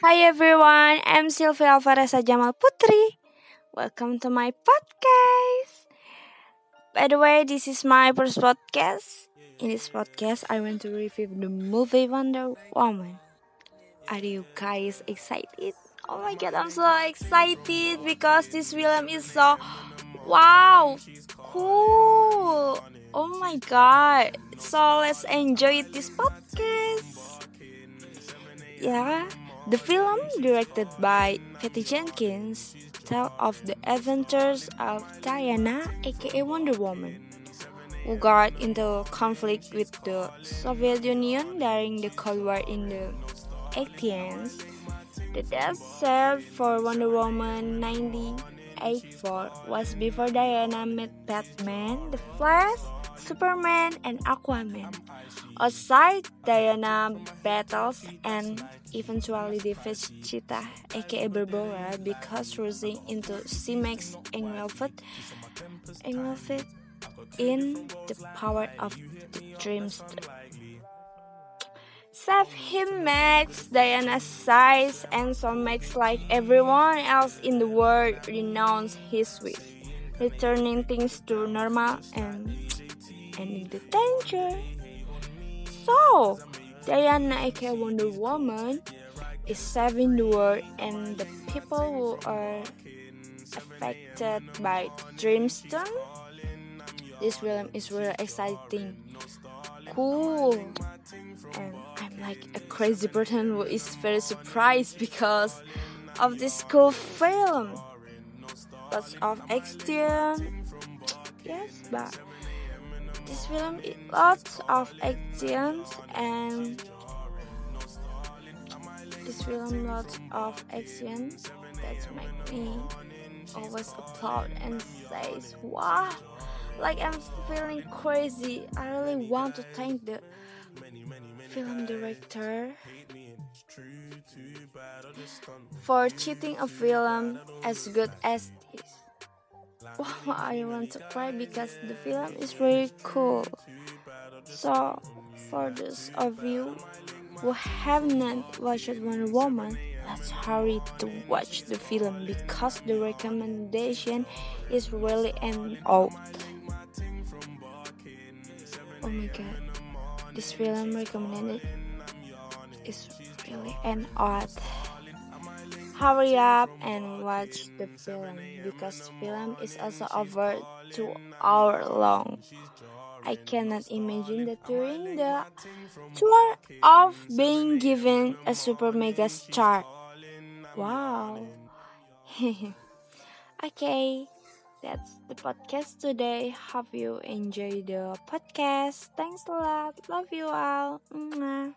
Hi everyone, I'm Sylvia Alvareza Jamal Putri. Welcome to my podcast. By the way, this is my first podcast. In this podcast, I want to review the movie Wonder Woman. Are you guys excited? Oh my god, I'm so excited because this film is so wow, cool. Oh my god. So let's enjoy this podcast. Yeah, the film directed by Patty Jenkins tell of the adventures of Diana aka Wonder Woman who got into conflict with the Soviet Union during the Cold War in the 80s. The death set for Wonder Woman 1984 was before Diana met Batman, The Flash, Superman, and Aquaman. Outside, Diana battles and eventually defeats Cheetah, aka Barbara, because rushing into C-Max engulfed, engulfed in the power of the Dreamstone. Save him makes Diana's size and so makes like everyone else in the world renounce his wish, returning things to normal and ending the danger. So, Diana aka Wonder Woman is saving the world and the people who are affected by Dreamstone. This film is really exciting, cool, and I'm like a crazy person who is very surprised because of this cool film. Lots of action, yes, but this film is lots of action and this film lots of action that make me always applaud and says wow like I'm feeling crazy. I really want to thank the film director for cheating a film as good as this. Wow, I want to cry because the film is really cool. So, for those of you who have not watched Wonder Woman, let's hurry to watch the film because the recommendation is really an out. Oh my god, this film recommended is really an odd. Hurry up and watch the film because the film is also over two hour long. I cannot imagine that during the tour of being given a super mega star. Wow. okay. That's the podcast today. Hope you enjoy the podcast. Thanks a lot. Love you all. Mwah.